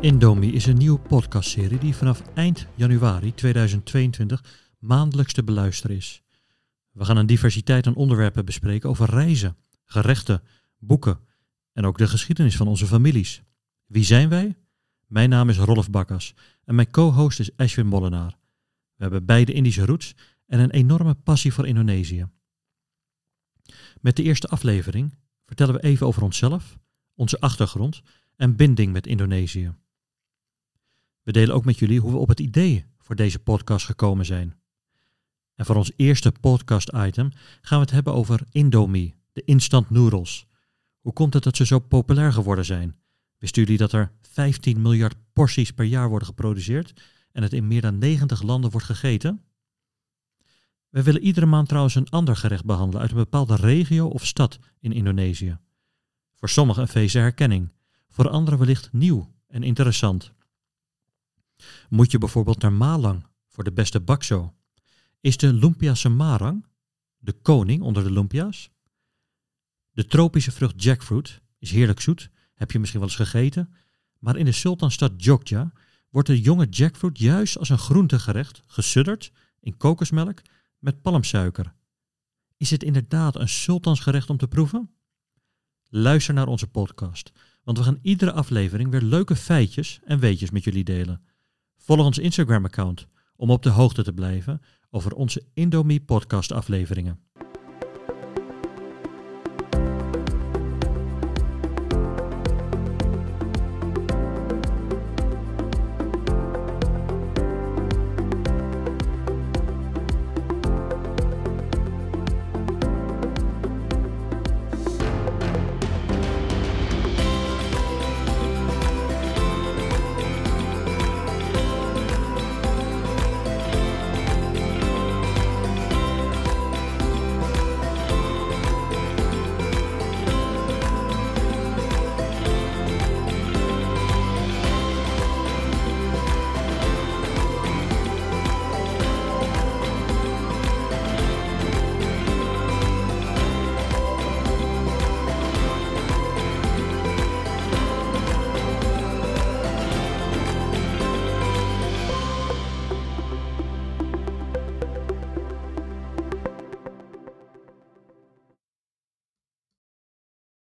Indomie is een nieuwe podcastserie die vanaf eind januari 2022 maandelijks te beluisteren is. We gaan een diversiteit aan onderwerpen bespreken over reizen, gerechten, boeken en ook de geschiedenis van onze families. Wie zijn wij? Mijn naam is Rolf Bakkas en mijn co-host is Ashwin Molenaar. We hebben beide Indische roots en een enorme passie voor Indonesië. Met de eerste aflevering vertellen we even over onszelf, onze achtergrond en binding met Indonesië. We delen ook met jullie hoe we op het idee voor deze podcast gekomen zijn. En voor ons eerste podcast-item gaan we het hebben over Indomie, de instant noodles. Hoe komt het dat ze zo populair geworden zijn? Wisten jullie dat er 15 miljard porties per jaar worden geproduceerd en het in meer dan 90 landen wordt gegeten? We willen iedere maand trouwens een ander gerecht behandelen uit een bepaalde regio of stad in Indonesië. Voor sommigen een feestje herkenning, voor anderen wellicht nieuw en interessant. Moet je bijvoorbeeld naar Malang voor de beste bakso? Is de lumpia Semarang de koning onder de lumpia's? De tropische vrucht jackfruit is heerlijk zoet, heb je misschien wel eens gegeten, maar in de sultanstad Jogja wordt de jonge jackfruit juist als een groentegerecht gesudderd in kokosmelk met palmsuiker. Is het inderdaad een sultansgerecht om te proeven? Luister naar onze podcast, want we gaan iedere aflevering weer leuke feitjes en weetjes met jullie delen. Volg ons Instagram-account om op de hoogte te blijven over onze Indomie podcast afleveringen.